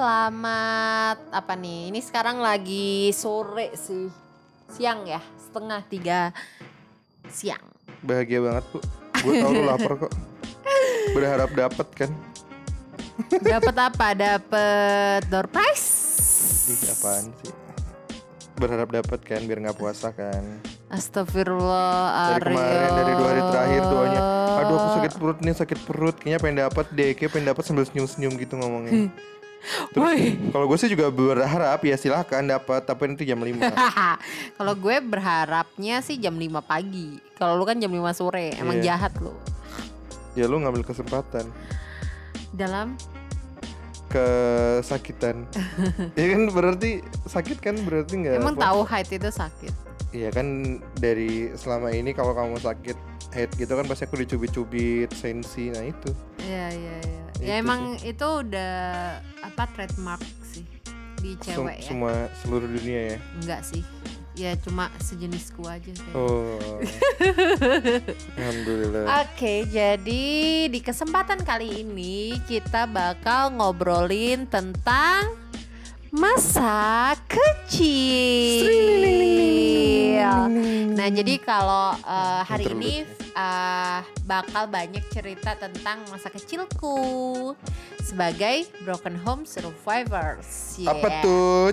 selamat apa nih? Ini sekarang lagi sore sih, siang ya, setengah tiga siang. Bahagia banget bu. Gue tau lu lapar kok. Berharap dapet kan? Dapat apa? Dapat door prize? Ih apaan sih? Berharap dapet kan biar nggak puasa kan? Astagfirullah, Dari kemarin dari dua hari terakhir doanya. Aduh aku sakit perut nih sakit perut. Kayaknya pengen dapet deh. Kayak pengen dapet sambil senyum senyum gitu ngomongnya. Kalau gue sih juga berharap ya silahkan dapat tapi nanti jam 5 Kalau gue berharapnya sih jam 5 pagi. Kalau lu kan jam 5 sore, emang Iya. jahat lu. Ya lu ngambil kesempatan Dalam kesakitan. ya kan berarti sakit kan berarti nggak emang puasa. tahu haid itu sakit. Iya kan dari selama ini kalau kamu sakit head gitu kan pasti aku dicubit-cubit sensi nah itu. Iya, iya, iya. Itu Ya emang itu udah apa trademark sih di Sem- cewek ya. Semua seluruh dunia ya. Enggak sih. Ya cuma sejenisku aja kayak. Oh. Alhamdulillah. Oke, jadi di kesempatan kali ini kita bakal ngobrolin tentang masa kecil. Nah, jadi kalau uh, hari ini uh, bakal banyak cerita tentang masa kecilku sebagai broken home survivors. Apa Yeah. tuh?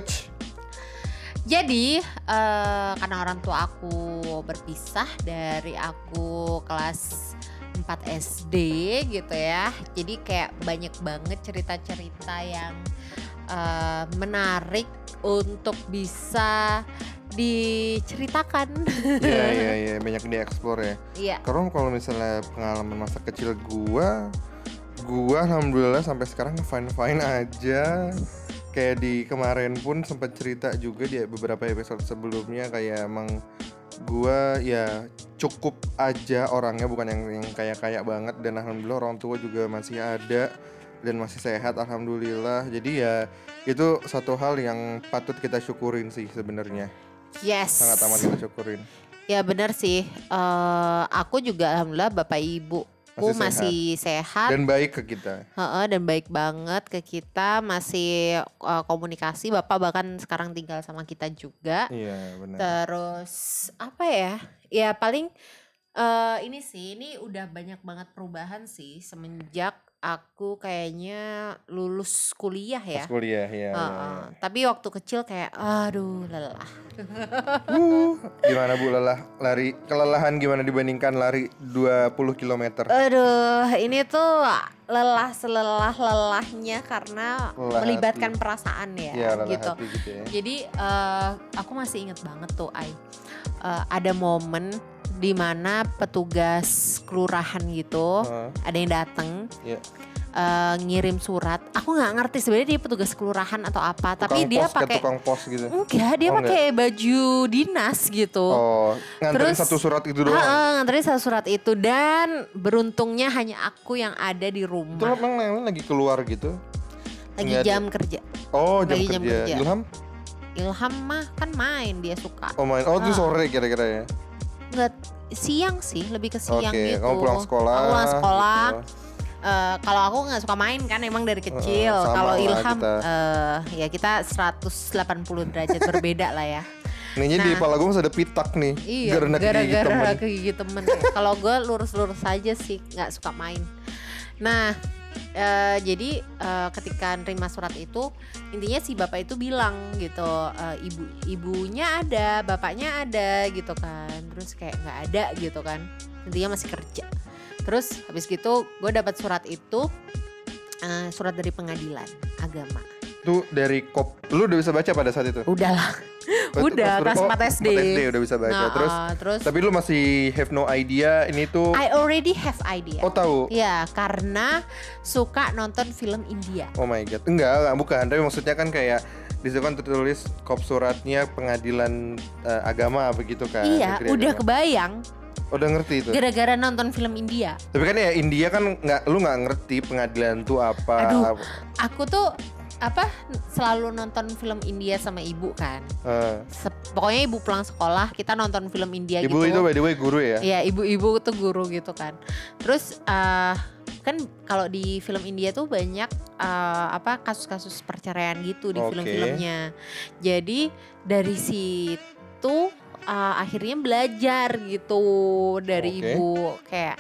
Jadi eh, karena orang tua aku berpisah dari aku kelas 4 SD gitu ya. Jadi kayak banyak banget cerita-cerita yang eh, menarik untuk bisa diceritakan. Iya iya iya banyak dieksplor ya. Iya. Karena kalau misalnya pengalaman masa kecil gua gua alhamdulillah sampai sekarang fine fine aja. Kayak di kemarin pun sempat cerita juga di beberapa episode sebelumnya kayak emang gua ya cukup aja orangnya bukan yang yang kayak kayak banget dan alhamdulillah orang tua juga masih ada dan masih sehat alhamdulillah. Jadi ya itu satu hal yang patut kita syukurin sih sebenarnya. Yes. Sangat amat kita syukurin. Ya benar sih. Eh, aku juga alhamdulillah bapak Masih sehat. masih sehat. Dan baik ke kita. Heeh, dan baik banget ke kita masih eh, komunikasi bapak bahkan sekarang tinggal sama kita juga Iya benar. terus apa ya ya paling eh ini sih ini udah banyak banget perubahan sih semenjak aku kayaknya lulus kuliah ya Pas kuliah ya. Heeh, tapi waktu kecil kayak aduh lelah Uh, gimana Bu lelah lari kelelahan gimana dibandingkan lari 20 km? aduh ini tuh lelah selelah lelahnya karena Lelah melibatkan hati. perasaan ya, lelah gitu hati gitu ya. Jadi eh, aku masih inget banget tuh Ai Eh, ada momen di mana petugas kelurahan gitu Heeh, ada yang datang Iya. eh, ngirim surat. Aku nggak ngerti sebenarnya dia petugas kelurahan atau apa, tapi tukang dia pos, kayak pakai tukang pos gitu. enggak dia Oh, pakai baju dinas gitu. Oh, nganterin Terus- satu surat itu doang. Heeh, nganterin satu surat itu dan beruntungnya hanya aku yang ada di Itu rumah emang Lelen lagi keluar gitu. lagi nggak ada- jam kerja. Oh, jam Lagi kerja. jam kerja. Ilham? Ilham mah kan main dia suka. Oh, main. Oh, itu sore kira-kira ya. Nggak siang sih, lebih ke siang Oke, gitu. kamu pulang sekolah. Aku pulang sekolah. gitu. Eh, kalau aku nggak suka main kan emang dari kecil. sama kalau Ilham kita. eh, ya kita 180 derajat berbeda lah ya. Nih di Nah. kepala gue masih ada pitak nih. Iya, Karena kegigit temen. gara-gara kegigit temen. kalau gue lurus-lurus aja sih, nggak suka main. Nah, eh, jadi eh, ketika nerima surat itu, intinya si bapak itu bilang gitu, eh, ibu ibunya ada, bapaknya ada gitu kan. Terus kayak nggak ada gitu kan. Intinya masih kerja. Terus habis gitu, gue dapat surat itu, eh, surat dari pengadilan agama. Tuh dari kop. Lu udah bisa baca pada saat itu? Udahlah, Oh, itu udah kelas oh, 4 SD. 4 SD udah bisa baca. Nah, terus eh, terus tapi lu masih have no idea ini tuh I already have idea. Oh tahu. Ya, karena suka nonton film India. Oh my god. Enggak, enggak bukan. Tapi maksudnya kan kayak di kan tertulis kop suratnya pengadilan eh, agama begitu kan. iya, Negeri udah agama. kebayang Udah ngerti itu. gara-gara nonton film India. Tapi kan ya India kan nggak lu nggak ngerti pengadilan tuh apa. Aduh. Aku tuh apa selalu nonton film India sama ibu kan. Se- pokoknya ibu pulang sekolah kita nonton film India ibu gitu. itu by the way guru ya. Iya, ibu-ibu tuh guru gitu kan. Terus eh kan kalau di film India tuh banyak eh, apa kasus-kasus perceraian gitu di Oke. film-filmnya. Jadi dari situ eh, akhirnya belajar gitu dari Oke. ibu kayak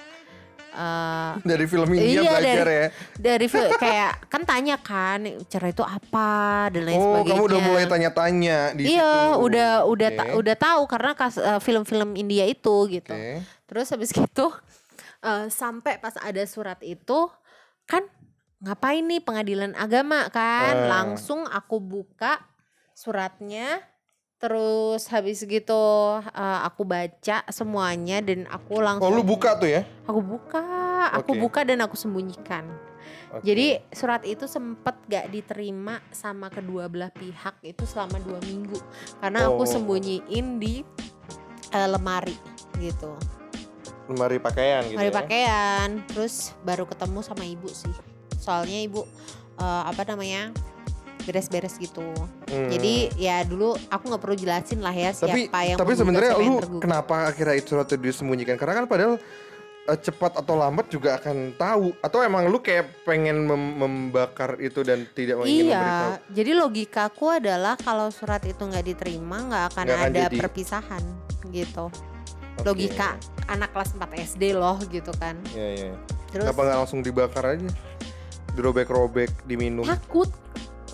eh, Dari film India Iya, belajar dari- ya. dari fil- kayak kan tanya kan cerai itu apa dan lain Oh, sebagainya. kamu udah mulai tanya-tanya di Iya, situ. udah udah ta- Oke. udah tahu karena eh, film-film India itu gitu. Oke. Terus habis gitu eh, sampai pas ada surat itu kan ngapain nih pengadilan agama kan? Eh. Langsung aku buka suratnya terus habis gitu eh, aku baca semuanya dan aku Oh, langsung lu buka tuh ya? Aku buka, aku buka dan aku sembunyikan. Oke. Jadi surat itu sempet gak diterima sama kedua belah pihak itu selama dua minggu karena aku Oh. sembunyiin di eh, lemari gitu. lemari pakaian gitu Lemari ya. pakaian, terus baru ketemu sama ibu sih. Soalnya ibu eh, apa namanya beres-beres gitu. Hmm. Jadi ya dulu aku nggak perlu jelasin lah ya tapi siapa yang tapi sebenarnya lu tergugat. kenapa akhirnya itu surat itu disembunyikan? Karena kan padahal eh, cepat atau lambat juga akan tahu atau emang lu kayak pengen mem- membakar itu dan tidak ingin memberitahu? Iya, jadi logikaku adalah kalau surat itu nggak diterima nggak akan akan ada jadi. perpisahan gitu. Oke. Logika anak kelas 4 SD loh gitu kan. Iya, iya. Terus Kenapa nggak langsung dibakar aja? Dirobek-robek, diminum. takut,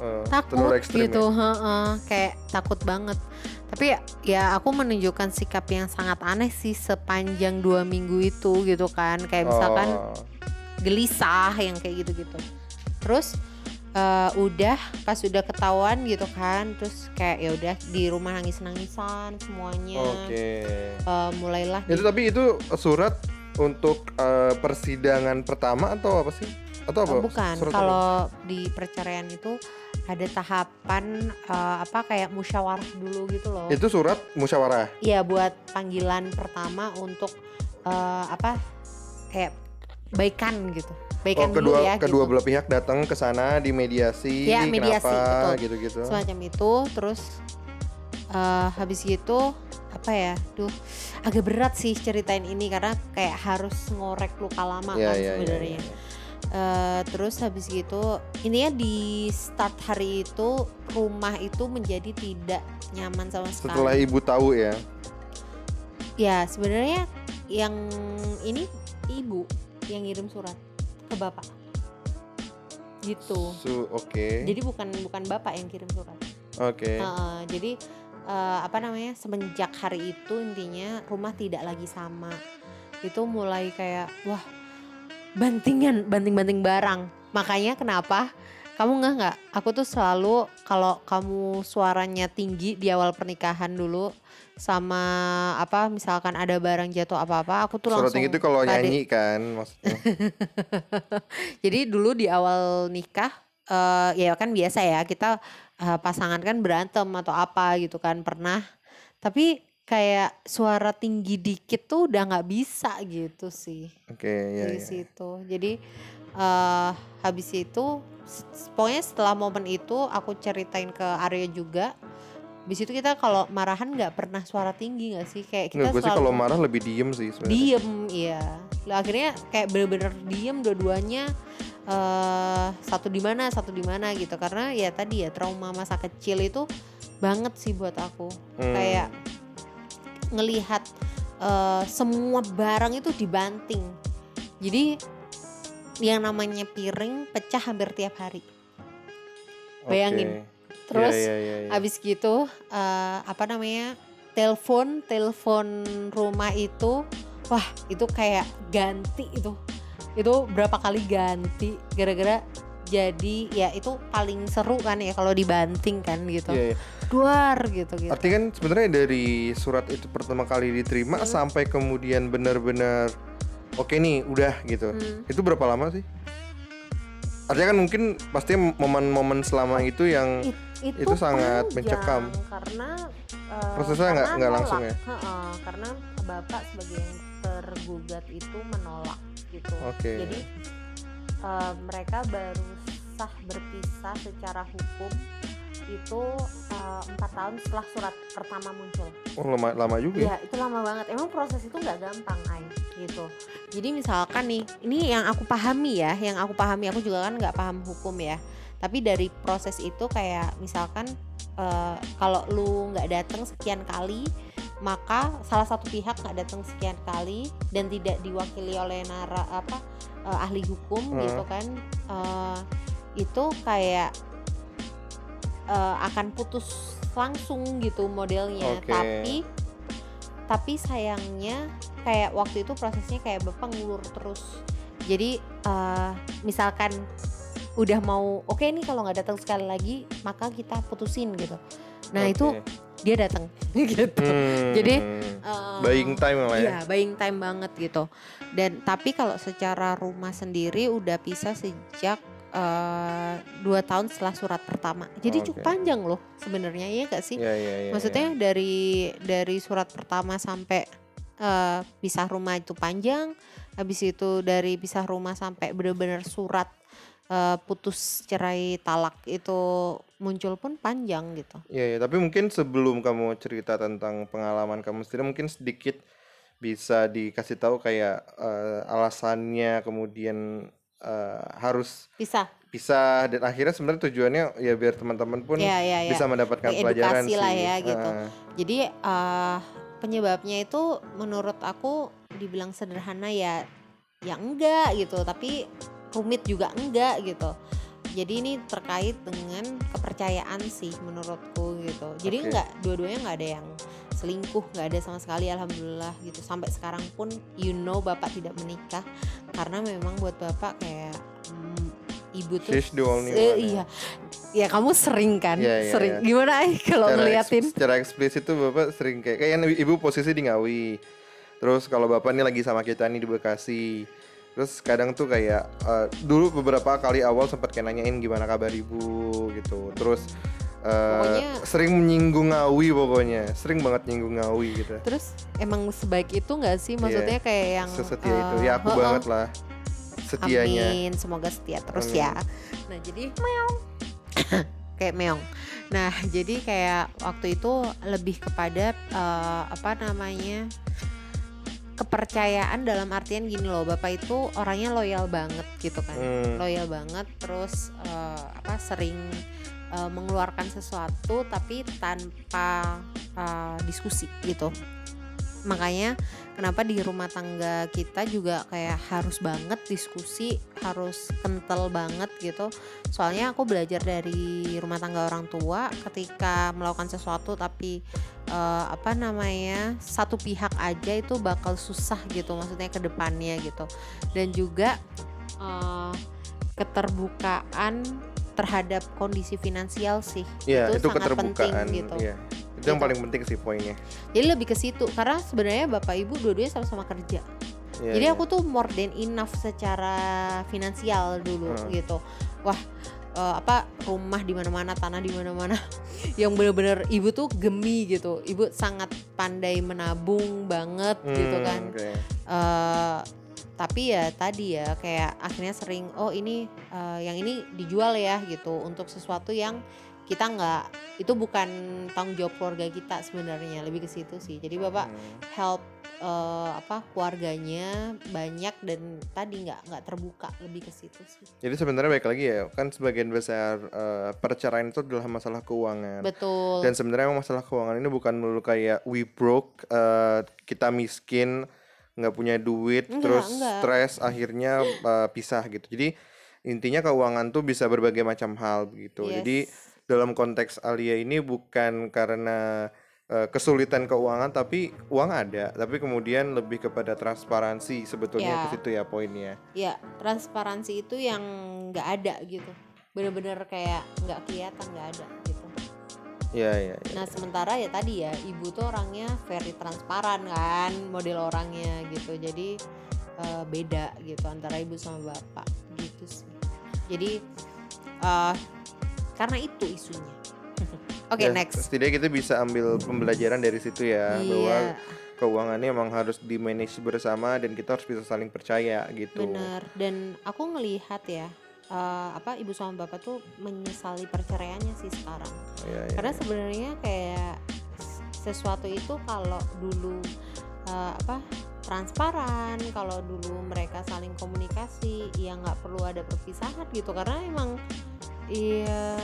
Eh, takut gitu, ya? heeh, kayak takut banget. Tapi ya aku menunjukkan sikap yang sangat aneh sih sepanjang dua minggu itu gitu kan. Kayak misalkan Oh. gelisah yang kayak gitu-gitu. Terus eh, udah pas udah ketahuan gitu kan, terus kayak ya udah di rumah nangis-nangisan semuanya. Oke. Eh, mulailah Itu tapi itu surat untuk eh, persidangan pertama atau apa sih? Atau apa? Oh, bukan kalau di perceraian itu ada tahapan eh, apa kayak musyawarah dulu gitu loh. itu surat musyawarah. Iya buat panggilan pertama untuk eh, apa kayak baikan gitu. Baikan Oh, dulu kedua ya kedua gitu. belah pihak datang ke sana di mediasi, Ya, mediasi, kenapa betul. gitu-gitu. semacam itu terus eh, habis gitu apa ya duh agak berat sih ceritain ini karena kayak harus ngorek luka lama Iya, kan iya, iya, sebenarnya iya. Eh, terus habis gitu intinya di start hari itu rumah itu menjadi tidak nyaman sama sekali Setelah ibu tahu ya. ya sebenarnya yang ini ibu yang ngirim surat ke bapak gitu Su oke. jadi bukan bukan bapak yang kirim surat Oke. Heeh, jadi eh, apa namanya semenjak hari itu intinya rumah tidak lagi sama itu mulai kayak wah bantingan banting-banting barang makanya kenapa kamu nggak nggak aku tuh selalu kalau kamu suaranya tinggi di awal pernikahan dulu sama apa misalkan ada barang jatuh apa-apa aku tuh langsung tinggi itu kalau nyanyi kan maksudnya. jadi dulu di awal nikah eh ya kan biasa ya kita eh, pasangan kan berantem atau apa gitu kan pernah. Tapi kayak suara tinggi dikit tuh udah nggak bisa gitu sih Oke, ya. dari situ. Jadi eh habis itu pokoknya setelah momen itu aku ceritain ke Arya juga. Habis itu kita kalau marahan nggak pernah suara tinggi nggak sih kayak kita Nggak, gue sih selalu kalau marah lebih diem sih sebenarnya. diem iya Lah, akhirnya kayak bener-bener diem dua-duanya eh satu di mana satu di mana gitu karena ya tadi ya trauma masa kecil itu banget sih buat aku Hmm. kayak ngelihat eh, semua barang itu dibanting jadi yang namanya piring pecah hampir tiap hari bayangin. terus Iya, iya, iya, iya. Habis gitu eh, apa namanya? telepon, telepon rumah itu wah, itu kayak ganti itu. Itu berapa kali ganti gara-gara jadi ya itu paling seru kan ya kalau dibanting kan gitu. Iya, iya. Duar gitu gitu. Artinya kan sebenarnya dari surat itu pertama kali diterima Hmm. sampai kemudian benar-benar oke nih udah gitu. Hmm. Itu berapa lama sih? Artinya kan mungkin pasti momen-momen selama itu yang It- itu, itu sangat mencekam. karena eh, Prosesnya nggak- nggak langsung ya? Heeh, karena bapak sebagai yang tergugat itu menolak gitu Oke. jadi eh, mereka baru sah berpisah secara hukum itu eh, empat tahun setelah surat pertama muncul oh lama lama juga ya. ya itu lama banget emang proses itu nggak gampang ay gitu. Jadi misalkan nih, ini yang aku pahami ya, yang aku pahami aku juga kan nggak paham hukum ya. Tapi dari proses itu kayak misalkan eh, kalau lu nggak datang sekian kali, maka salah satu pihak nggak datang sekian kali dan tidak diwakili oleh nara apa eh, ahli hukum Hmm. gitu kan, eh, itu kayak eh, akan putus langsung gitu modelnya. Oke. Tapi tapi sayangnya kayak waktu itu prosesnya kayak bapak ngulur terus jadi eh, misalkan udah mau oke nih kalau nggak datang sekali lagi maka kita putusin gitu nah Oke. itu dia datang gitu Hmm. Jadi, Eh, buying time lah ya. Iya, buying time banget gitu. Dan tapi kalau secara rumah sendiri udah pisah sejak eh, dua tahun setelah surat pertama. Jadi Oke. cukup panjang loh sebenarnya ya gak sih? Iya, iya, iya, Maksudnya dari dari surat pertama sampai eh, pisah rumah itu panjang, habis itu dari pisah rumah sampai benar-benar surat eh, putus cerai talak itu muncul pun panjang gitu. Iya, iya, tapi mungkin sebelum kamu cerita tentang pengalaman kamu sendiri, mungkin sedikit bisa dikasih tahu kayak eh, alasannya, kemudian eh, harus Pisah. pisah dan akhirnya sebenarnya tujuannya ya biar teman-teman pun Ya ya ya. bisa mendapatkan Kayak pelajaran edukasi lah sih. ya, gitu. Heeh. Jadi eh, penyebabnya itu menurut aku dibilang sederhana ya ya enggak gitu, tapi rumit juga enggak gitu. Jadi ini terkait dengan kepercayaan sih menurutku gitu. Jadi Oke. enggak dua-duanya enggak ada yang selingkuh, enggak ada sama sekali alhamdulillah gitu. Sampai sekarang pun you know Bapak tidak menikah karena memang buat Bapak kayak mm, ibu tuh She's the only eh, one, ya. iya. Ya kamu sering kan? Iya, iya, sering. iya. Gimana ay kalau Secara eks- ngeliatin? secara eksplisit tuh bapak sering kayak kayak ibu posisi di Ngawi terus kalau bapak nih lagi sama kita nih di Bekasi terus kadang tuh kayak eh, dulu beberapa kali awal sempat kayak nanyain gimana kabar ibu gitu terus eh, Pokoknya- sering menyinggung Ngawi pokoknya sering banget nyinggung Ngawi gitu Terus emang sebaik itu nggak sih? Maksudnya kayak yang sesetia eh, itu ya aku heeh, banget lah setianya Amin, semoga setia terus Amin. ya. Nah jadi meong, kayak meong. Nah jadi kayak waktu itu lebih kepada eh, apa namanya kepercayaan dalam artian gini loh, bapak itu orangnya loyal banget gitu kan, Hmm. loyal banget. Terus eh, apa sering eh, mengeluarkan sesuatu tapi tanpa eh, diskusi gitu. Makanya kenapa di rumah tangga kita juga kayak harus banget diskusi, harus kental banget gitu. Soalnya aku belajar dari rumah tangga orang tua ketika melakukan sesuatu tapi eh, apa namanya satu pihak aja itu bakal susah gitu maksudnya ke depannya gitu. Dan juga eh, keterbukaan terhadap kondisi finansial sih ya itu itu, sangat penting gitu. ya itu yang Gitu. paling penting sih poinnya Jadi lebih ke situ karena sebenarnya bapak ibu dua-duanya sama-sama kerja. Ya, Jadi ya. aku tuh more than enough secara finansial dulu Hmm. gitu. Wah, eh, apa rumah di mana-mana, tanah di mana-mana. yang bener-bener ibu tuh gemi gitu. Ibu sangat pandai menabung banget gitu Hmm, kan. oke. Eh, tapi ya tadi ya kayak akhirnya sering oh ini eh, yang ini dijual ya gitu untuk sesuatu yang kita nggak itu bukan tanggung jawab keluarga kita sebenarnya lebih ke situ sih jadi bapak Hmm. help eh, apa keluarganya banyak dan tadi nggak nggak terbuka lebih ke situ sih Jadi sebenarnya baik lagi ya, kan sebagian besar eh, perceraian itu adalah masalah keuangan. betul Dan sebenarnya masalah keuangan ini bukan melulu kayak we broke, eh, kita miskin, nggak punya duit, Enggak, terus enggak. stres, akhirnya eh, pisah gitu. Jadi intinya keuangan tuh bisa berbagai macam hal begitu. Yes. Jadi dalam konteks Alia ini bukan karena eh, kesulitan keuangan, tapi uang ada, tapi kemudian lebih kepada transparansi sebetulnya Ya. ke situ ya poinnya. ya transparansi itu yang nggak ada gitu bener-bener kayak nggak kelihatan nggak ada gitu Iya iya. iya. Nah sementara ya tadi ya ibu tuh orangnya very transparan kan model orangnya gitu jadi eh, beda gitu antara ibu sama bapak gitu sih. Jadi eh, karena itu isunya. Oke Ya, next. Setidaknya kita bisa ambil pembelajaran dari situ ya bahwa Iya keuangannya emang harus di manage bersama dan kita harus bisa saling percaya gitu. benar dan aku ngelihat ya eh, apa ibu sama bapak tuh menyesali perceraiannya sih sekarang. Iya, iya, karena iya. sebenarnya kayak sesuatu itu kalau dulu eh, apa transparan kalau dulu mereka saling komunikasi ya nggak perlu ada perpisahan gitu karena emang iya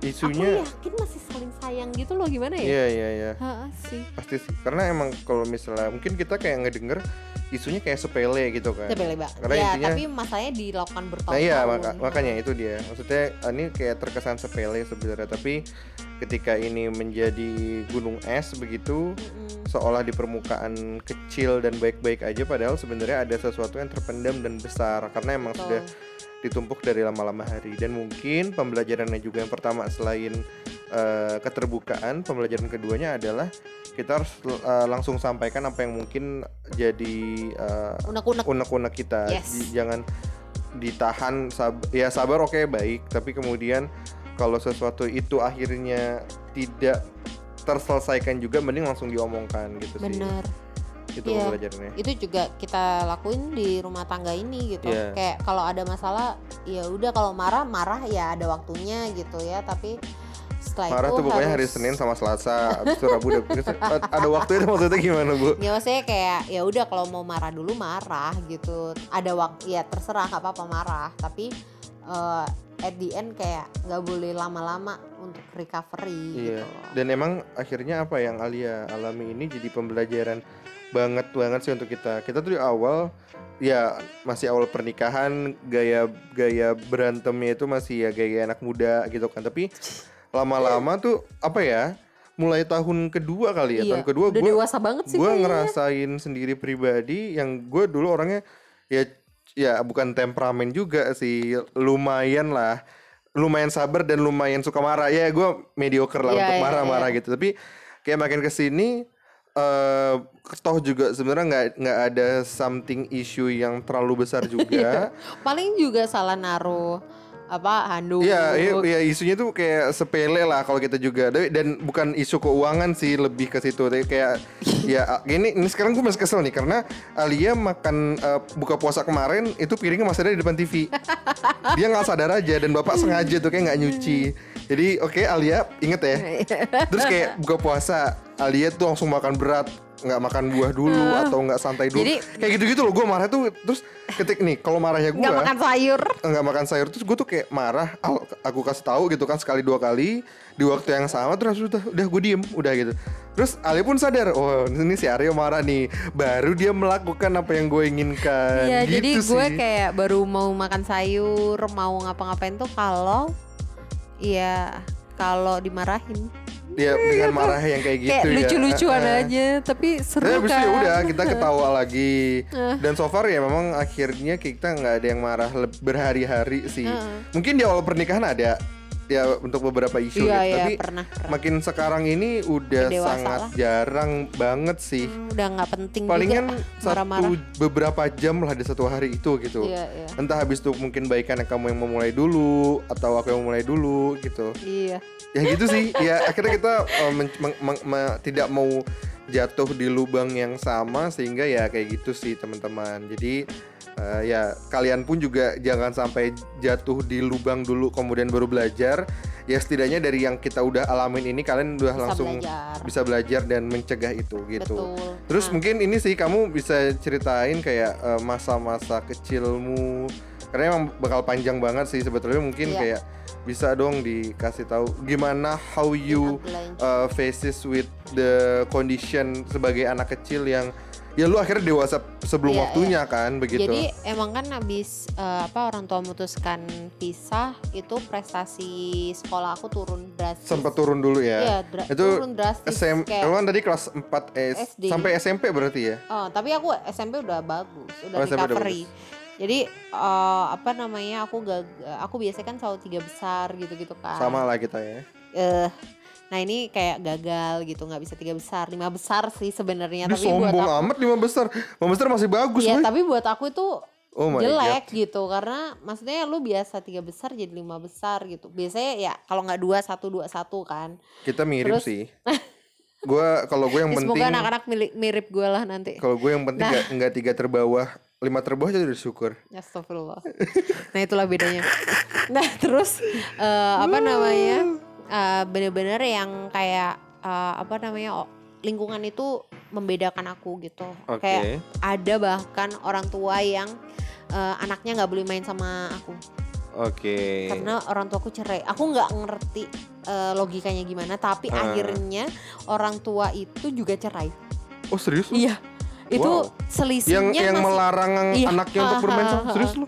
Isunya- aku yakin masih saling sayang gitu loh gimana ya Iya iya iya. Ha, sih Pasti sih. Karena emang kalau misalnya mungkin kita kayak ngedenger isunya kayak sepele gitu kan. sepele banget Karena ya intinya- tapi masalahnya dilakukan bertahun-tahun Nah iya maka- makanya itu dia. Maksudnya ah, ini kayak terkesan sepele sebenarnya tapi ketika ini menjadi gunung es begitu Mm-mm. seolah di permukaan kecil dan baik-baik aja padahal sebenarnya ada sesuatu yang terpendam dan besar karena emang Betul. sudah ditumpuk dari lama-lama hari. Dan mungkin pembelajarannya juga yang pertama selain eh, keterbukaan pembelajaran keduanya adalah kita harus eh, langsung sampaikan apa yang mungkin jadi eh, unek-unek. unek-unek kita. Yes. Di- jangan ditahan sab ya sabar oke baik. Tapi kemudian kalau sesuatu itu akhirnya tidak terselesaikan juga mending langsung diomongkan gitu sih bener itu Iya. pembelajarannya itu juga kita lakuin di rumah tangga ini gitu Iya. kayak kalau ada masalah ya udah kalau marah marah ya ada waktunya gitu ya tapi setelah marah itu tuh pokoknya hari harus- Senin sama Selasa abis itu Rabu udah ada waktu itu maksudnya gimana bu ya maksudnya kayak ya udah kalau mau marah dulu marah gitu ada waktu ya terserah nggak apa-apa marah tapi eh, at the end kayak nggak boleh lama-lama untuk recovery Iya. gitu loh. Dan emang akhirnya apa yang Alia alami ini jadi pembelajaran banget banget sih untuk kita. Kita tuh di awal ya masih awal pernikahan gaya gaya berantemnya itu masih ya gaya anak muda gitu kan. Tapi lama-lama tuh apa ya? Mulai tahun kedua kali ya. Iya, Tahun kedua gue dewasa banget sih gue ngerasain sendiri pribadi yang gue dulu orangnya ya ya bukan temperamen juga sih lumayan lah lumayan sabar dan lumayan suka marah ya gue mediocre lah Iya, untuk iya, marah-marah iya. gitu tapi kayak makin ke sini eh toh juga sebenarnya nggak nggak ada something issue yang terlalu besar juga paling juga salah naruh apa handuk Iya, iya, iya, isunya tuh kayak sepele lah kalau kita juga dan bukan isu keuangan sih lebih ke situ. Tapi kayak ya ini ini sekarang gue masih kesel nih karena Alia makan eh, buka puasa kemarin itu piringnya masih ada di depan TV. Dia nggak sadar aja dan bapak sengaja tuh kayak nggak nyuci. Jadi oke Alia inget ya. Terus kayak buka puasa Alia tuh langsung makan berat nggak makan buah dulu atau nggak santai dulu. Jadi- kayak gitu-gitu loh gue marah tuh terus ketik nih kalau marahnya gue nggak makan sayur. Nggak makan sayur terus gue tuh kayak marah aku kasih tahu gitu kan sekali dua kali di waktu yang sama terus udah udah gue diem udah gitu. Terus Ali pun sadar oh ini si Aryo marah nih baru dia melakukan apa yang gue inginkan. Iya, gitu jadi gue sih. kayak baru mau makan sayur, mau ngapa-ngapain tuh kalau ya kalau dimarahin. dia dengan marah yang kayak gitu kayak ya lucu-lucuan eh. aja, tapi seru Tapi habis itu kan. ya udah kita ketawa lagi Eh. dan so far ya memang akhirnya kita nggak ada yang marah berhari-hari sih Heeh. mungkin di awal pernikahan ada ya untuk beberapa isu Iya, gitu iya, tapi pernah, pernah. makin sekarang ini udah dewasa sangat lah. jarang banget sih Hmm, udah nggak penting palingan juga satu marah-marah. beberapa jam lah di satu hari itu gitu Iya, iya. entah habis itu mungkin baikannya kamu yang memulai dulu atau aku yang memulai dulu gitu Iya. ya gitu sih ya akhirnya kita uh, men- meng- meng- me- tidak mau jatuh di lubang yang sama sehingga ya kayak gitu sih teman-teman jadi uh, ya kalian pun juga jangan sampai jatuh di lubang dulu kemudian baru belajar ya setidaknya dari yang kita udah alamin ini kalian udah Bisa langsung belajar. bisa belajar dan mencegah itu gitu Betul. Terus Nah, mungkin ini sih kamu bisa ceritain kayak eh, masa-masa kecilmu karena emang bakal panjang banget sih sebetulnya mungkin Iya. kayak bisa dong dikasih tahu gimana how you Outline. uh, faces with the condition sebagai anak kecil yang ya lu akhirnya dewasa sebelum Iya, waktunya kan begitu. Jadi emang kan abis eh, apa orang tua memutuskan pisah itu prestasi sekolah aku turun drastis. sempat turun dulu ya. Iya, dra- Itu turun drastis. SM, kayak, kan tadi kelas 4 S, SD. sampai SMP berarti ya? oh, tapi aku SMP udah bagus, udah Oh, SMP udah recovery. Jadi eh, apa namanya aku gak, aku biasanya kan selalu tiga besar gitu-gitu kan. Sama lah kita ya. Eh, nah ini kayak gagal gitu nggak bisa tiga besar, lima besar sih sebenarnya. Tapi buat sombong aku, amat lima besar. Lima besar masih bagus, ya Boy. tapi buat aku itu Oh jelek gitu karena maksudnya lu biasa tiga besar jadi lima besar gitu biasanya ya kalau nggak dua satu dua satu kan Kita mirip Terus- sih. Gua kalau gue yang Ya, penting semoga anak-anak mirip gue lah nanti kalau gue yang penting Nah. nggak tiga terbawah, lima terbawah aja udah syukur. Astagfirullah nah itulah bedanya nah terus eh, apa namanya eh, bener-bener yang kayak eh, apa namanya oh, lingkungan itu membedakan aku gitu. Oke. Kayak ada bahkan orang tua yang eh, anaknya nggak boleh main sama aku Oke. karena orang tuaku cerai. Aku nggak ngerti eh, logikanya gimana, tapi Ah. akhirnya orang tua itu juga cerai. Oh serius? Iya, itu Wow. selisihnya Yang yang masih melarang Iya. anaknya untuk bermain sama serius lu?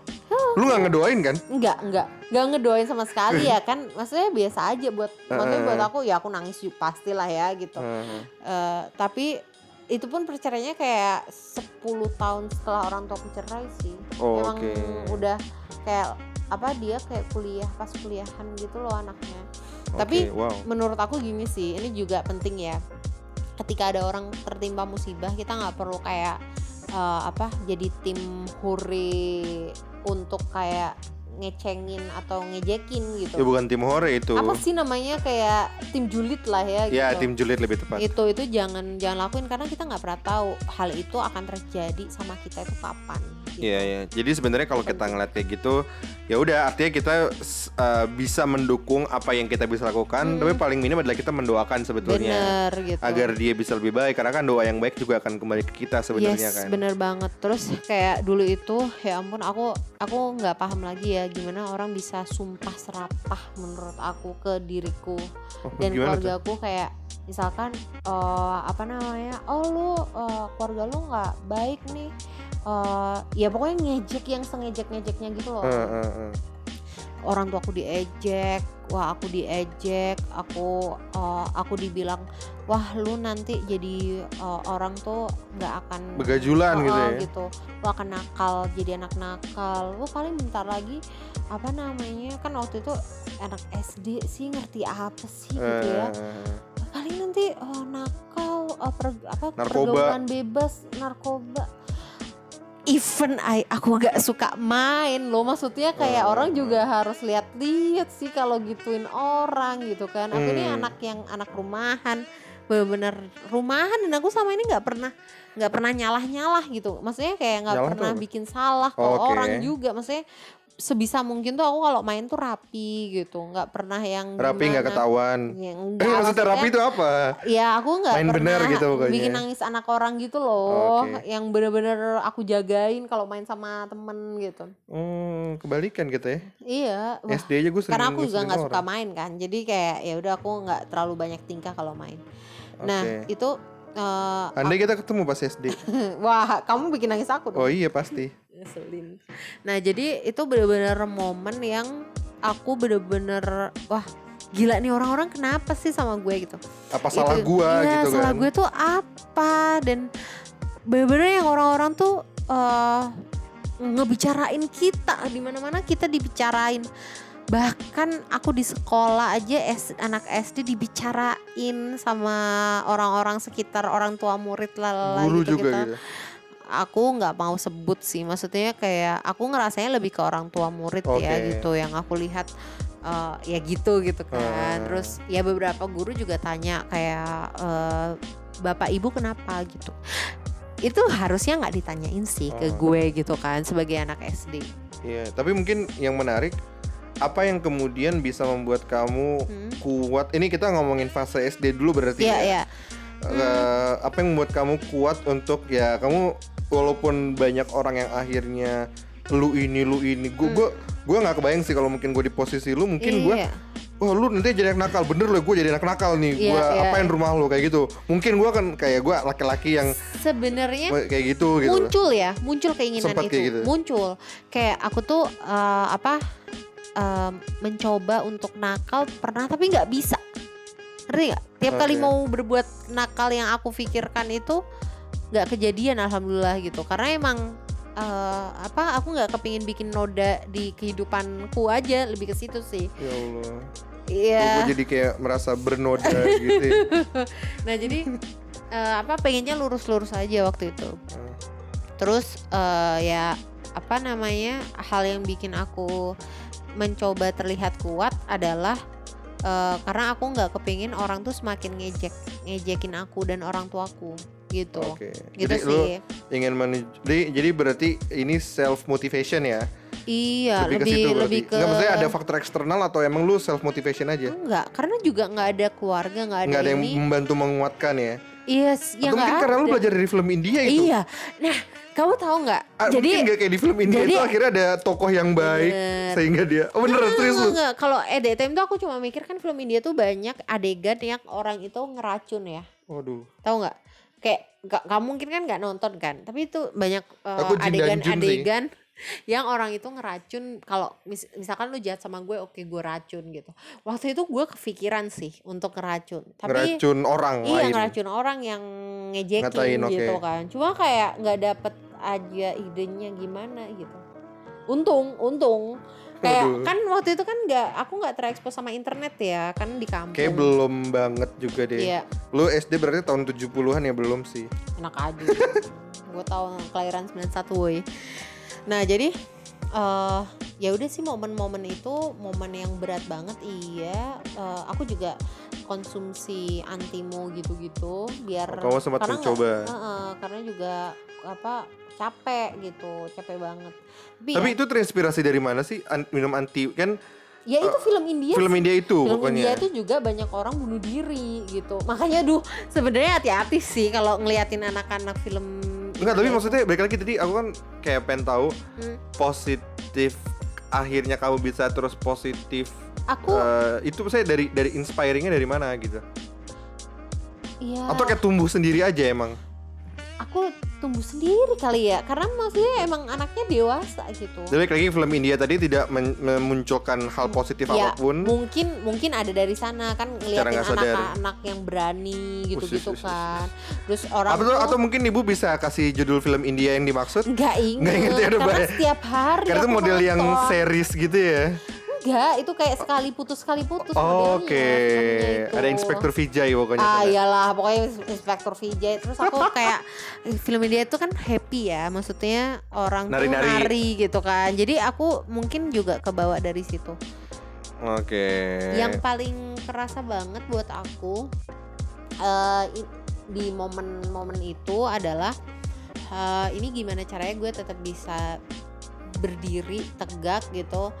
Lu nggak ngedoain kan? Enggak, enggak. Enggak ngedoain sama sekali ya kan. Maksudnya biasa aja buat maksudnya Heeh. buat aku ya aku nangis pastilah ya gitu. Eh, tapi itu pun perceraiannya kayak 10 tahun setelah orang tuaku cerai sih. Oh, Emang oke. udah kayak apa dia kayak kuliah pas kuliahan gitu loh anaknya. Tapi Oke, wow. menurut aku gini sih, ini juga penting ya. Ketika ada orang tertimpa musibah, kita nggak perlu kayak eh, apa jadi tim hore untuk kayak ngecengin atau ngejekin gitu. Ya bukan tim hore itu. Apa sih namanya kayak tim julid lah ya gitu. Ya tim julid lebih tepat. itu itu jangan jangan lakuin karena kita nggak pernah tahu hal itu akan terjadi sama kita itu kapan. Gitu. Iya ya. Jadi sebenarnya kalau kita ngeliat kayak gitu, ya udah artinya kita uh, bisa mendukung apa yang kita bisa lakukan, Hmm. tapi paling minim adalah kita mendoakan sebetulnya Bener gitu. agar dia bisa lebih baik karena kan doa yang baik juga akan kembali ke kita sebenarnya yes, kan. bener banget. Terus kayak dulu itu, ya ampun, aku aku nggak paham lagi ya gimana orang bisa sumpah serapah menurut aku ke diriku Oh, dan keluarga aku kayak misalkan eh, apa namanya, oh lu eh, keluarga lu nggak baik nih. Eh, ya pokoknya ngejek yang sengejek ngejeknya gitu loh. Eh, eh, eh. orang tua aku diejek wah aku diejek aku eh, aku dibilang wah lu nanti jadi eh, orang tuh nggak akan Begajulan gitu Oh, ya. gitu lu akan nakal jadi anak nakal lu paling bentar lagi apa namanya kan waktu itu anak SD sih ngerti apa sih gitu ya paling nanti oh, nakal eh, per- apa Narkoba. pergaulan bebas narkoba even I aku nggak suka main loh maksudnya kayak orang juga harus lihat-lihat sih kalau gituin orang gitu kan aku ini Hmm. anak yang anak rumahan bener-bener rumahan dan aku sama ini nggak pernah nggak pernah nyalah-nyalah gitu maksudnya kayak nggak tuh pernah apa? bikin salah ke Oke. orang juga maksudnya sebisa mungkin tuh aku kalau main tuh rapi gitu nggak pernah yang rapi nggak ketahuan. Ya, Eh, enggak, maksudnya rapi itu apa? Ya aku nggak Main pernah bener gitu pokoknya. bikin nangis anak orang gitu loh, Oke. yang bener-bener aku jagain kalau main sama temen gitu. Hmm, kebalikan gitu ya. Iya, wah, SD aja gue sering karena aku juga nggak suka main kan, jadi kayak ya udah aku nggak terlalu banyak tingkah kalau main. Nah Oke. itu, eh, Andai kita ketemu pas SD. wah kamu bikin nangis aku Oh dong. iya pasti. Ngeselin. Nah jadi itu bener-bener momen yang aku bener-bener wah gila nih orang-orang kenapa sih sama gue gitu. Apa salah Itu- gua iya, gitu salah kan? gue tuh apa dan bener-bener yang orang-orang tuh eh ngebicarain kita di mana-mana kita dibicarain bahkan aku di sekolah aja S- anak SD dibicarain sama orang-orang sekitar orang tua murid lalala Guru gitu juga gitu gitu. Aku nggak mau sebut sih maksudnya kayak aku ngerasanya lebih ke orang tua murid ya Oke. gitu yang aku lihat eh, ya gitu gitu kan Hmm. terus ya beberapa guru juga tanya kayak eh, bapak ibu kenapa gitu itu harusnya nggak ditanyain sih ke Oh. gue gitu kan sebagai anak SD Iya, tapi mungkin yang menarik apa yang kemudian bisa membuat kamu Hmm. kuat? Ini kita ngomongin fase SD dulu berarti Iya ya. ya Eh, apa yang membuat kamu kuat untuk ya kamu walaupun banyak orang yang akhirnya lu ini lu ini gue Hmm. gue gue nggak kebayang sih kalau mungkin gue di posisi lu mungkin gue Iya. wah lu nanti jadi anak nakal bener loh gue jadi anak nakal nih Iya, gue iya, apain rumah lu kayak gitu mungkin gue kan kayak gue laki-laki yang sebenarnya kayak gitu gitu loh. muncul ya muncul keinginan Sempet itu kayak gitu. muncul kayak aku tuh eh, apa em, mencoba untuk nakal pernah tapi nggak bisa ngerti nggak tiap kali Oke. mau berbuat nakal yang aku pikirkan itu nggak kejadian alhamdulillah gitu. Karena emang eh, apa aku nggak kepingin bikin noda di kehidupanku aja lebih ke situ sih. Ya Allah. Iya. Gue jadi kayak merasa bernoda gitu ya. nah jadi eh, apa pengennya lurus-lurus aja waktu itu. Hmm. terus eh, ya apa namanya hal yang bikin aku mencoba terlihat kuat adalah eh, karena aku nggak kepingin orang tuh semakin ngejek ngejekin aku dan orang tuaku gitu oke gitu jadi lu sih ingin menuju jadi, jadi berarti ini self motivation ya iya lebih, lebih ke situ lebih ke nggak maksudnya ada faktor eksternal atau emang lu self motivation aja enggak karena juga nggak ada keluarga nggak ada, nggak ada yang ini membantu menguatkan ya Iya, yes, ya Atau mungkin karena lu belajar dari film India itu. Iya. Nah, kamu tahu nggak? Ah, jadi mungkin nggak kayak di film India jadi- itu akhirnya ada tokoh yang baik Bener. sehingga dia oh bener Enggak, serius enggak, lu. Kalau EDTM tuh aku cuma mikir kan film India tuh banyak adegan yang orang itu ngeracun ya. waduh Tahu nggak? Kayak nggak kamu mungkin kan nggak nonton kan, tapi itu banyak eh, Aku Jin dan Jun sih. adegan-adegan yang orang itu ngeracun kalau mis- misalkan lu jahat sama gue oke gue racun gitu. Waktu itu gue kepikiran sih untuk ngeracun. Tapi ngeracun orang Iya lain ngeracun orang yang ngejekin Ngatain, gitu kan. Cuma kayak nggak dapet aja idenya gimana gitu. Untung, untung. Kayak Waduh. kan waktu itu kan nggak, aku nggak terekspos sama internet ya, kan di kampung. kayak belum banget juga deh Iya, lu SD berarti tahun 70-an ya belum sih enak aja. gue tahu kelahiran 91 woi. Nah jadi eh ya udah sih momen-momen itu momen yang berat banget iya. Eh, aku juga konsumsi antimo gitu-gitu biar kamu sempat mencoba Heeh, karena juga apa capek gitu capek banget. Tapi, tapi ya, itu terinspirasi dari mana sih? An- minum anti kan ya itu film India film. India itu film India pokoknya itu juga banyak orang bunuh diri gitu. Makanya duh sebenarnya hati-hati sih kalau ngeliatin anak-anak film Enggak, tapi India itu. maksudnya balik lagi tadi aku kan kayak pengen tahu Hmm. positif akhirnya kamu bisa terus positif aku eh, itu saya dari dari inspiringnya dari mana gitu? Ya atau kayak tumbuh sendiri aja emang aku tumbuh sendiri kali ya karena maksudnya emang anaknya dewasa gitu. Balik lagi film India tadi tidak men- memunculkan hal positif ya apa pun. mungkin mungkin ada dari sana kan ngeliatin sadar. anak-anak yang berani gitu-gitu kan. terus orang atau tuh atau mungkin ibu bisa kasih judul film India yang dimaksud? Nggak inget, Nggak inget ya, udah karena banyak. setiap hari karena itu model yang series gitu ya enggak itu kayak sekali putus sekali putus Oh, oke itu. ada Inspektur Vijay pokoknya Ah iyalah pokoknya Inspektur Vijay. Terus aku kayak film India itu kan happy ya maksudnya orang tuh Nari-nari. nari gitu kan. Jadi aku mungkin juga kebawa dari situ. Oke. Yang paling kerasa banget buat aku i- di momen-momen itu adalah eh, ini gimana caranya gue tetap bisa berdiri tegak gitu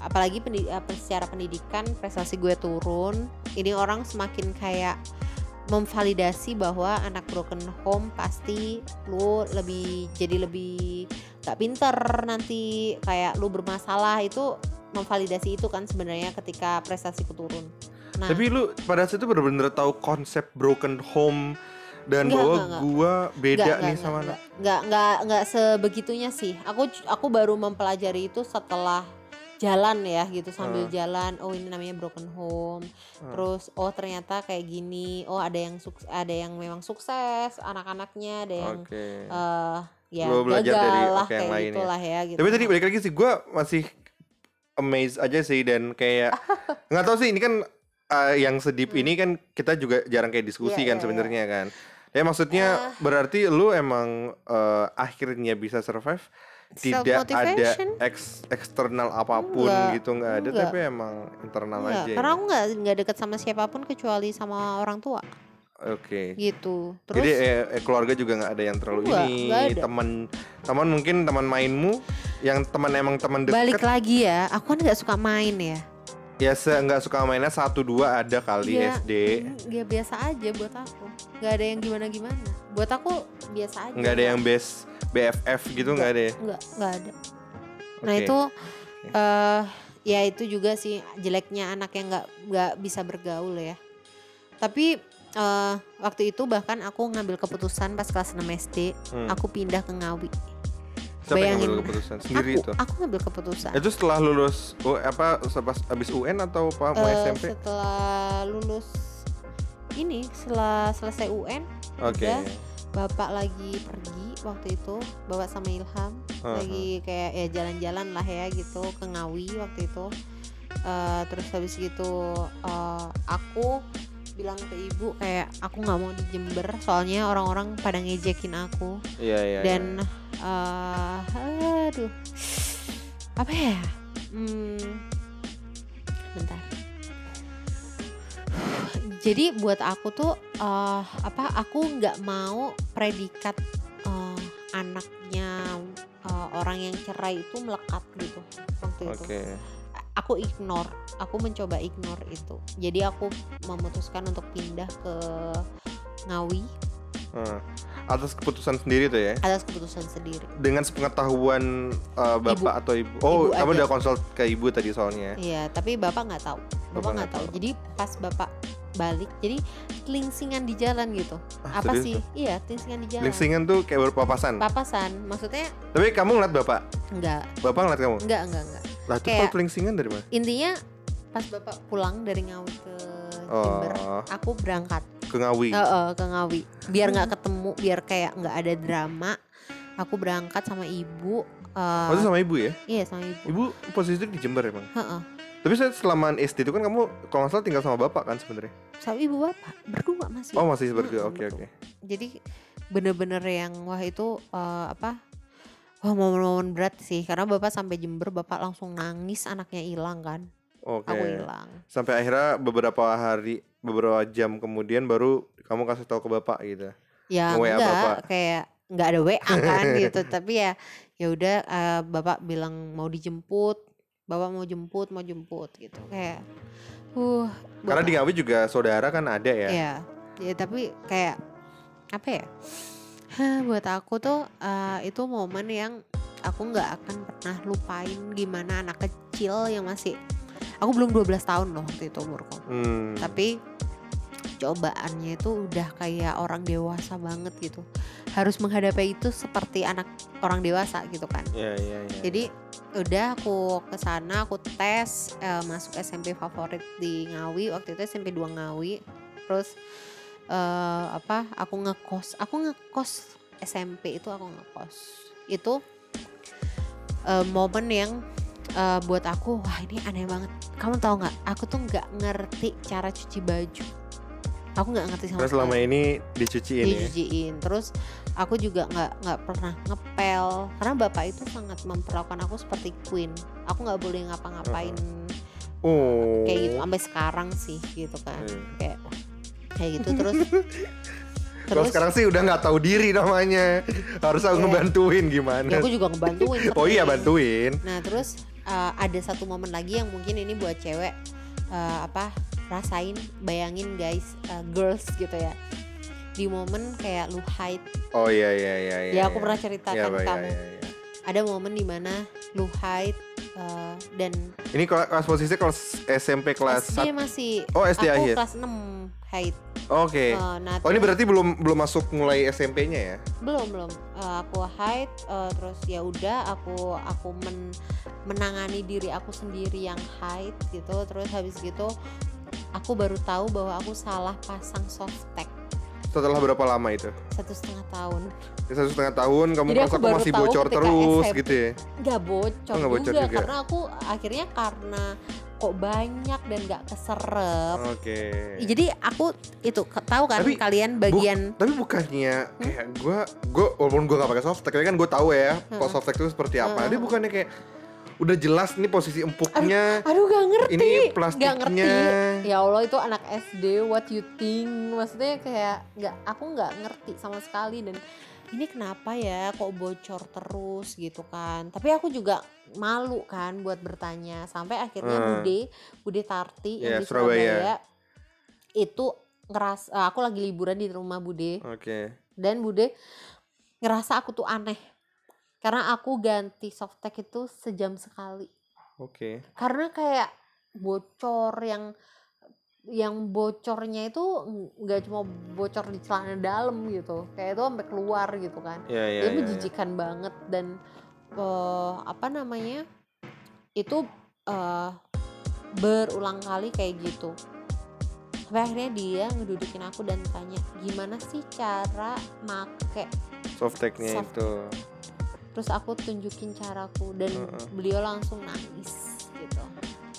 apalagi pendi- apa, secara pendidikan prestasi gue turun ini orang semakin kayak memvalidasi bahwa anak broken home pasti lu lebih jadi lebih gak pinter nanti kayak lu bermasalah itu memvalidasi itu kan sebenarnya ketika prestasiku turun. Nah tapi lu pada saat itu bener-bener tahu konsep broken home dan Nggak, bahwa nggak, nggak. gua beda Nggak, nih nggak, sama nggak, anak. nggak nggak nggak sebegitunya sih. Aku aku baru mempelajari itu setelah jalan ya gitu sambil Hmm. jalan oh ini namanya broken home Hmm. terus oh ternyata kayak gini oh ada yang sukses ada yang memang sukses anak-anaknya ada yang oke eh ya Lu belajar gagal dari, lah yang kayak lain ya. gitulah ya gitu Tapi tadi balik lagi sih gue masih amazed aja sih dan kayak nggak tahu sih ini kan uh, yang sedip ini kan kita juga jarang kayak diskusi Hmm. Iya, kan iya, sebenarnya kan. Ya maksudnya Ah. berarti lu emang uh, akhirnya bisa survive tidak ada ex- eksternal apa pun Enggak, gitu nggak ada enggak. tapi emang internal Enggak, aja. karena ya. aku nggak nggak deket sama siapa pun kecuali sama orang tua. Oke. gitu. Terus? Jadi eh, eh, keluarga juga nggak ada yang terlalu Enggak, ini teman teman mungkin teman mainmu yang teman emang teman balik deket lagi ya aku kan nggak suka main ya. Ya se nggak suka mainnya satu dua ada kali Iya, SD ya biasa aja buat aku. Nggak ada yang gimana gimana buat aku biasa aja. Nggak ada yang best BFF gitu nggak ada ya? nggak nggak ada. Nah itu eh ya itu juga sih jeleknya anak yang nggak nggak bisa bergaul ya. Tapi eh waktu itu bahkan aku ngambil keputusan pas kelas 6 SD Hmm. aku pindah ke Ngawi. Siapa yang ngambil keputusan? sendiri aku itu? aku ngambil keputusan. Itu setelah lulus oh, apa pas abis UN atau apa mau Eh, SMP setelah lulus ini setelah selesai UN oke. udah. Bapak lagi pergi waktu itu bapak sama Ilham Aha. lagi kayak ya jalan-jalan lah ya gitu ke Ngawi waktu itu. Eh, terus habis gitu eh, aku bilang ke ibu kayak aku nggak mau di Jember soalnya orang-orang pada ngejekin aku. Iya iya. Dan eh aduh. Apa ya? Hmm, bentar jadi buat aku tuh eh apa aku nggak mau predikat eh, anaknya eh, orang yang cerai itu melekat gitu waktu iya. itu oke aku ignore aku mencoba ignore itu jadi aku memutuskan untuk pindah ke Ngawi Hmm. Atas keputusan sendiri tuh ya. atas keputusan sendiri Dengan sepengetahuan uh, bapak atau ibu. Oh, Ibu kamu aja. udah konsult ke ibu tadi soalnya. iya tapi bapak nggak tahu Bapak nggak tahu tahu. jadi pas bapak balik jadi telingsingan di jalan gitu Ah, apa sih iya telingsingan di jalan Lingsingan tuh kayak berpapasan. papasan maksudnya Tapi kamu ngeliat bapak. enggak Bapak ngeliat kamu. enggak enggak enggak Lah itu Kayak- kalau pelingsingan dari mana? intinya pas bapak pulang dari Ngawi ke Jember Oh, aku berangkat ke Ngawi. Heeh, ke Ngawi biar nggak ketemu biar kayak nggak ada drama aku berangkat sama ibu eh, Oh, itu sama ibu ya? iya sama ibu Ibu posisi di Jember emang. Heeh. Tapi saya selama SD itu kan kamu kalau nggak salah tinggal sama bapak kan sebenarnya. sama ibu bapak berdua masih Oh masih berdua. Mm-mm, Oke oke. jadi bener-bener yang wah itu eh, apa wah momen-momen berat sih karena bapak sampai Jember bapak langsung nangis anaknya hilang kan Oke. aku hilang Sampai akhirnya beberapa hari, beberapa jam kemudian baru kamu kasih tahu ke bapak gitu. ya Nge-WA enggak bapak. kayak nggak ada WA kan gitu tapi ya ya udah eh, bapak bilang mau dijemput bapak mau jemput mau jemput gitu. Kayak uh Karena di Ngawi juga saudara kan ada ya. ya ya tapi kayak apa ya? Hah, buat aku tuh eh, itu momen yang aku nggak akan pernah lupain gimana anak kecil yang masih aku belum 12 tahun loh waktu itu umurku. Hmm. tapi cobaannya itu udah kayak orang dewasa banget gitu harus menghadapi itu seperti anak orang dewasa gitu kan. Iya iya iya. jadi udah aku ke sana aku tes eh, masuk SMP favorit di Ngawi. Waktu itu SMP 2 Ngawi. Terus eh, apa aku ngekos aku ngekos SMP itu aku ngekos. Itu eh, momen yang eh, buat aku wah ini aneh banget. Kamu tahu nggak? Aku tuh nggak ngerti cara cuci baju aku nggak ngerti sama Karena selama ini dicuciin ya. dicuciin terus aku juga nggak nggak pernah ngepel karena bapak itu sangat memperlakukan aku seperti queen aku nggak boleh ngapa-ngapain Oh. kayak gitu sampai sekarang sih gitu kan Hmm. kayak kayak gitu terus Kalau terus sekarang sih udah nggak tahu diri namanya. Harus aku Iya. ngebantuin gimana. ya aku juga ngebantuin oh iya bantuin. nah terus uh, ada satu momen lagi yang mungkin ini buat cewek uh, apa rasain bayangin guys uh, girls gitu ya di momen kayak lu hide Oh iya iya iya iya. ya aku iya. pernah ceritakan iya, kamu iya, iya. ada momen di mana lu hide uh, dan Ini kelas posisi kelas SMP kelas SD masih Oh SD aku akhir. kelas 6 hide Oke. Uh, nah Oh ini berarti belum belum masuk mulai SMP-nya ya? belum belum Uh, aku hide uh, terus ya udah aku aku men- menangani diri aku sendiri yang hide gitu terus habis gitu aku baru tahu bahwa aku salah pasang softtek Setelah berapa lama itu? satu setengah tahun Ya, Satu setengah tahun kamu Jadi aku aku masih bocor terus SMP. gitu ya? nggak bocor, Oh, nggak bocor juga, juga. karena aku akhirnya karena kok banyak dan nggak keserep Oke. Ya, jadi aku itu tahu kan Tapi kalian Bu- bagian tapi bukannya kayak gue gue walaupun gue gak pakai softtek tapi kan gue tahu ya kalau Heeh. softtek itu seperti apa. Dia bukannya kayak udah jelas ini posisi empuknya, aduh gak ngerti ini plastiknya. ngerti ya Allah itu anak SD what you think maksudnya kayak nggak aku nggak ngerti sama sekali dan ini kenapa ya kok bocor terus gitu kan tapi aku juga malu kan buat bertanya sampai akhirnya Hmm. Bude Bude Tarti Iya, yang di Surabaya. Surabaya itu ngeras eh, aku lagi liburan di rumah Bude Oke. dan Bude ngerasa aku tuh aneh karena aku ganti softtek itu sejam sekali Oke. karena kayak bocor yang yang bocornya itu nggak cuma bocor di celana dalam gitu kayak itu sampai keluar gitu kan Ya ya. dia ya, ya. menjijikan banget dan eh, apa namanya itu eh, berulang kali kayak gitu sampai akhirnya dia ngedudukin aku dan tanya gimana sih cara make Softteknya Soft- itu. terus aku tunjukin caraku dan Heeh. beliau langsung nangis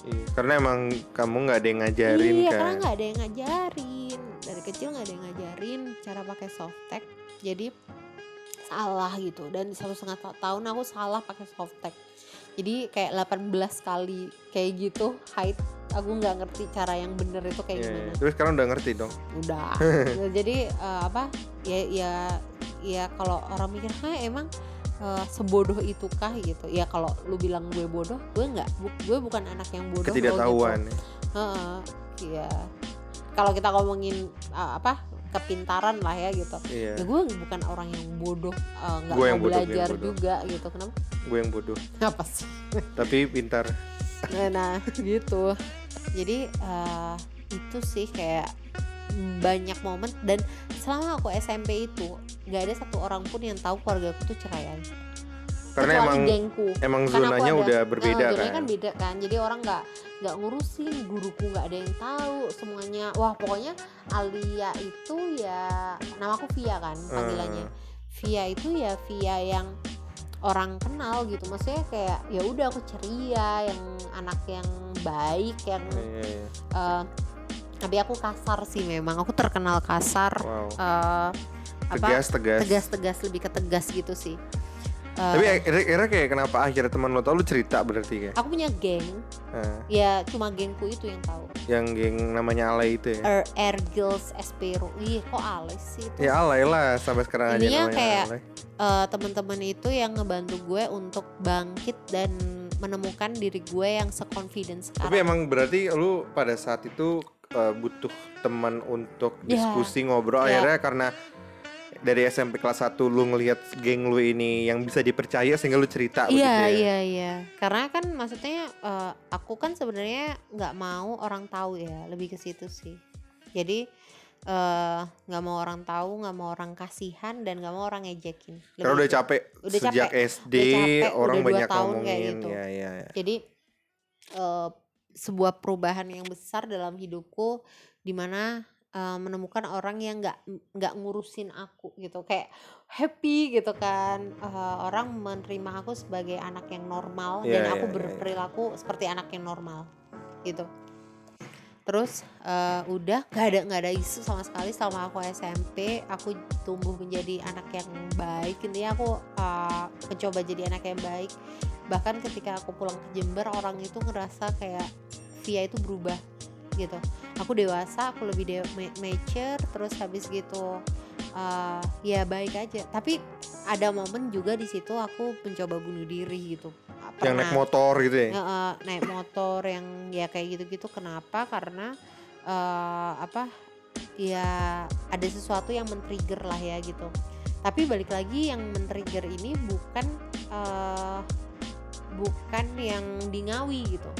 Iya, Karena emang kamu nggak ada yang ngajarin iya kan. karena nggak ada yang ngajarin dari kecil nggak ada yang ngajarin cara pakai softtek jadi salah gitu dan satu setengah ta- tahun aku salah pakai softtek jadi kayak 18 kali kayak gitu height aku nggak ngerti cara yang bener itu kayak Iya, gimana. Terus sekarang udah ngerti dong. udah jadi eh, apa ya ya ya kalau orang mikir ha emang eh, sebodoh itu kah gitu? Ya kalau lu bilang gue bodoh gue nggak. Bu- gue bukan anak yang bodoh loh, gitu. Ketidaktahuan. Heeh, iya. Kalau kita ngomongin uh, apa kepintaran lah ya gitu. Iya. Ya gue bukan orang yang bodoh eh, nggak yang mau bodoh, belajar bodoh. juga gitu. Kenapa? Gue yang bodoh. Apa sih? Tapi pintar. Nah, nah gitu. Jadi eh, itu sih kayak banyak momen dan selama aku SMP itu nggak ada satu orang pun yang tahu keluarga aku tuh cerai. Aja karena Kecuali emang gengku. emang aku zonanya ada- udah berbeda Nah, kan? kan beda kan. Jadi orang nggak nggak ngurusin guruku nggak ada yang tahu semuanya. Wah pokoknya Alia itu ya nama aku Via kan panggilannya. Hmm. Via itu ya Via yang orang kenal gitu. Maksudnya kayak ya udah aku ceria yang anak yang baik yang Iya, iya. eh, tapi aku kasar sih memang. Aku terkenal kasar wow. eh, apa tegas tegas. tegas-tegas lebih ke tegas gitu sih. Eh, tapi kira-kira kayak kenapa akhirnya teman lo tau lu cerita berarti kayak? Aku punya geng. Nah, ya cuma gengku itu yang tahu yang geng namanya alay itu ya? Air Girls Espero. Ih kok alay sih itu? Ya alay lah sampai sekarang aja Intinya namanya kayak- alay. Eh, teman-teman itu yang ngebantu gue untuk bangkit dan menemukan diri gue yang seconfident tapi sekarang. emang berarti lu pada saat itu eh, butuh teman untuk Ya. diskusi ngobrol Ya. akhirnya karena dari SMP kelas 1 lu ngelihat geng lu ini yang bisa dipercaya sehingga lu cerita begitu Iya ya iya iya karena kan maksudnya eh, aku kan sebenarnya nggak mau orang tahu ya lebih ke situ sih jadi eh, nggak mau orang tahu nggak mau orang kasihan dan nggak mau orang ngejekin karena Lebih udah ke- capek Udah sejak capek. SD Udah capek, orang udah banyak tahun kayak ngomongin gitu. ya ya ya. jadi eh, sebuah perubahan yang besar dalam hidupku di mana eh, menemukan orang yang nggak nggak ngurusin aku gitu kayak happy gitu kan. Eh, orang menerima aku sebagai anak yang normal Iya, dan iya, aku iya, iya. berperilaku seperti anak yang normal gitu. Terus eh, udah gak ada nggak ada isu sama sekali selama aku SMP aku tumbuh menjadi anak yang baik intinya aku eh, mencoba jadi anak yang baik bahkan ketika aku pulang ke Jember orang itu ngerasa kayak Via itu berubah gitu. Aku dewasa aku lebih de- ma- mature terus habis gitu eh, ya baik aja. Tapi ada momen juga di situ aku mencoba bunuh diri gitu. Yang naik Pernah. motor gitu ya? Eh, naik motor yang ya kayak gitu-gitu. Kenapa? Karena eh, apa ya ada sesuatu yang men-trigger lah ya gitu. Tapi balik lagi yang men-trigger ini bukan eh, bukan yang di Ngawi gitu.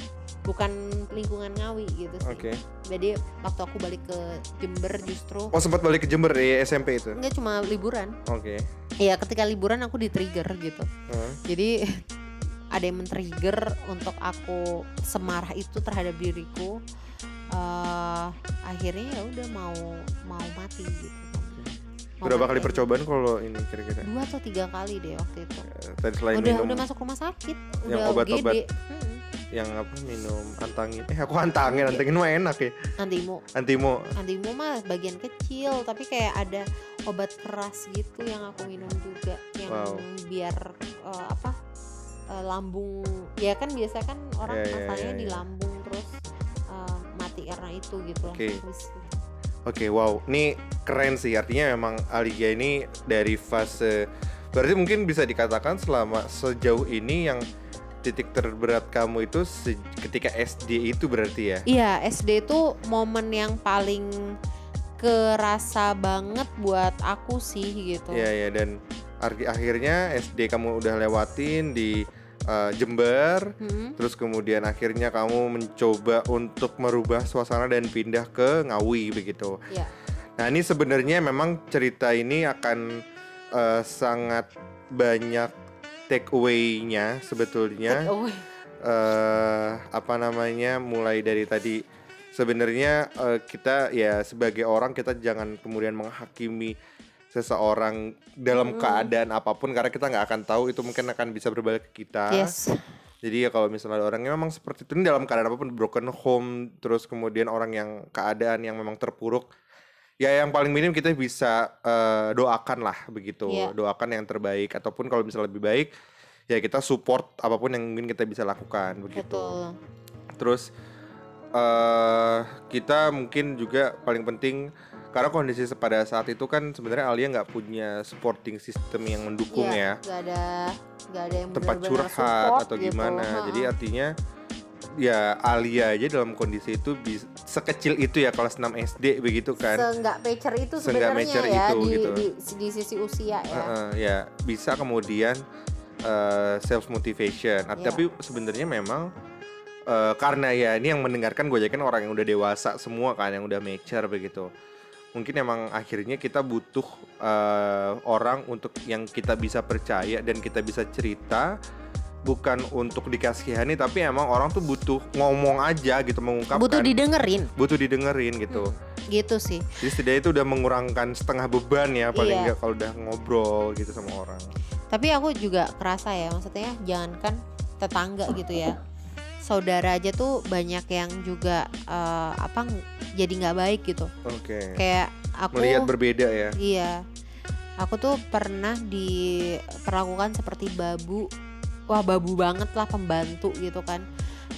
Bukan lingkungan Ngawi gitu sih. Oke. Jadi waktu aku balik ke Jember justru oh sempat balik ke Jember di SMP itu? Enggak cuma liburan. Oke. Ya ketika liburan aku di-trigger gitu. Hmm. jadi ada yang men-trigger untuk aku semarah itu terhadap diriku eh akhirnya ya udah mau mau mati gitu berapa kali percobaan kalau ini kira-kira? Dua atau tiga kali deh waktu itu. Eh, tadi selain udah minum udah masuk rumah sakit. Yang udah obat-obat. Yang apa minum antangin. Eh aku antangin antangin mah enak ya. Antimo. Antimo. Antimo mah bagian kecil tapi kayak ada obat keras gitu yang aku minum juga yang Wow. biar eh, apa eh, lambung. Ya kan biasa kan orang Ya, ya, masalahnya ya, di ya. lambung terus eh, mati karena itu gitu. Terus- Oke, wow, ini keren sih. Artinya memang Aliga ini dari fase berarti mungkin bisa dikatakan selama sejauh ini yang titik terberat kamu itu ketika SD itu berarti ya. Iya, SD itu momen yang paling kerasa banget buat aku sih gitu. Iya ya dan akhirnya SD kamu udah lewatin di uh, Jember, Hmm, terus kemudian akhirnya kamu mencoba untuk merubah suasana dan pindah ke Ngawi begitu. Iya. Nah ini sebenarnya memang cerita ini akan uh, sangat banyak take away-nya sebetulnya. Take away. eh apa namanya mulai dari tadi sebenarnya eh, kita ya sebagai orang kita jangan kemudian menghakimi seseorang dalam Mm. keadaan apa pun karena kita nggak akan tahu itu mungkin akan bisa berbalik ke kita. Yes. Jadi ya kalau misalnya ada orangnya memang seperti itu ini dalam keadaan apa pun broken home terus kemudian orang yang keadaan yang memang terpuruk ya yang paling minim kita bisa eh, doakan lah begitu Iya. doakan yang terbaik ataupun kalau misalnya lebih baik ya kita support apa pun yang mungkin kita bisa lakukan begitu Betul. terus eh kita mungkin juga paling penting karena kondisi pada saat itu kan sebenarnya Alia nggak punya supporting system yang mendukung Iya, ya nggak ada nggak ada yang tempat curhat support atau gitu. gimana Ha-ha. jadi artinya ya Alia aja dalam kondisi itu bis- sekecil itu ya kelas 6 SD begitu kan. Seenggak mature itu sebenarnya ya itu, di, gitu. di, di sisi usia ya. Heeh, ya bisa kemudian self motivation. Iya. Tapi sebenarnya memang eh, karena ya ini yang mendengarkan gue kan orang yang udah dewasa semua kan yang udah mature begitu. Mungkin emang akhirnya kita butuh eh, orang untuk yang kita bisa percaya dan kita bisa cerita bukan untuk dikasihani tapi emang orang tuh butuh ngomong aja gitu mengungkapkan Butuh didengerin butuh didengerin gitu. gitu sih. Jadi setidaknya itu udah mengurangkan setengah beban ya paling Iya. enggak kalau udah ngobrol gitu sama orang. Tapi aku juga kerasa ya, maksudnya jangankan tetangga gitu ya. Saudara aja tuh banyak yang juga eh, apa jadi nggak baik gitu. Oke. Kayak aku Melihat berbeda ya. Iya. Aku tuh pernah diperlakukan seperti babu. Wah, babu banget lah pembantu gitu kan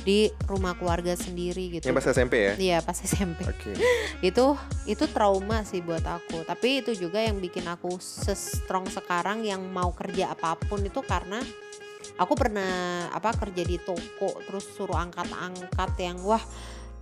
di rumah keluarga sendiri gitu. Yang pas SMP ya. Iya, pas SMP. Oke. Itu itu trauma sih buat aku. Tapi itu juga yang bikin aku se-strong sekarang yang mau kerja apa pun itu karena aku pernah apa kerja di toko terus suruh angkat-angkat yang wah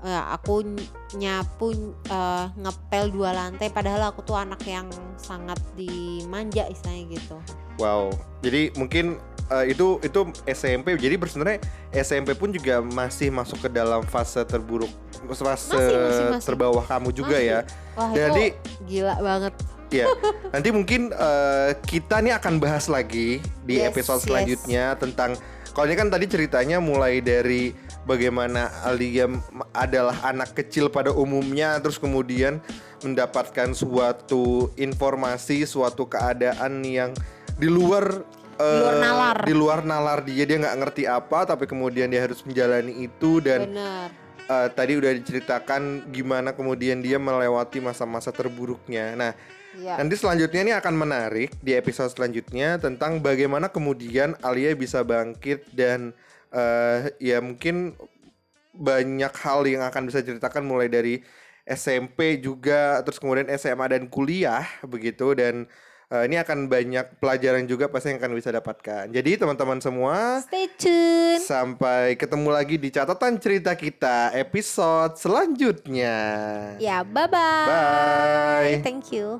eh, aku ny- nyapu eh, ngepel dua lantai padahal aku tuh anak yang sangat dimanja istilahnya gitu. Wow. Jadi mungkin eh, itu itu SMP. Jadi sebenarnya SMP pun juga masih masuk ke dalam fase terburuk, fase Masih, masih, masih. terbawah kamu juga Masih. ya. Wah, Jadi itu gila banget. Ya. Nanti mungkin eh, kita nih akan bahas lagi di Yes, episode yes. selanjutnya tentang kalau ini kan tadi ceritanya mulai dari bagaimana Alia adalah anak kecil pada umumnya terus kemudian mendapatkan suatu informasi, suatu keadaan yang di luar Di luar eh, nalar. di luar nalar dia dia nggak ngerti apa tapi kemudian dia harus menjalani itu dan eh, tadi udah diceritakan gimana kemudian dia melewati masa-masa terburuknya. Nah, Iya. nanti selanjutnya ini akan menarik di episode selanjutnya tentang bagaimana kemudian Alia bisa bangkit dan eh, ya mungkin banyak hal yang akan bisa ceritakan mulai dari SMP juga terus kemudian SMA dan kuliah begitu dan eh, ini akan banyak pelajaran juga pasti yang akan bisa dapatkan. Jadi teman-teman semua Stay tune. Sampai ketemu lagi di catatan cerita kita episode selanjutnya. Ya, bye-bye. Bye. Thank you.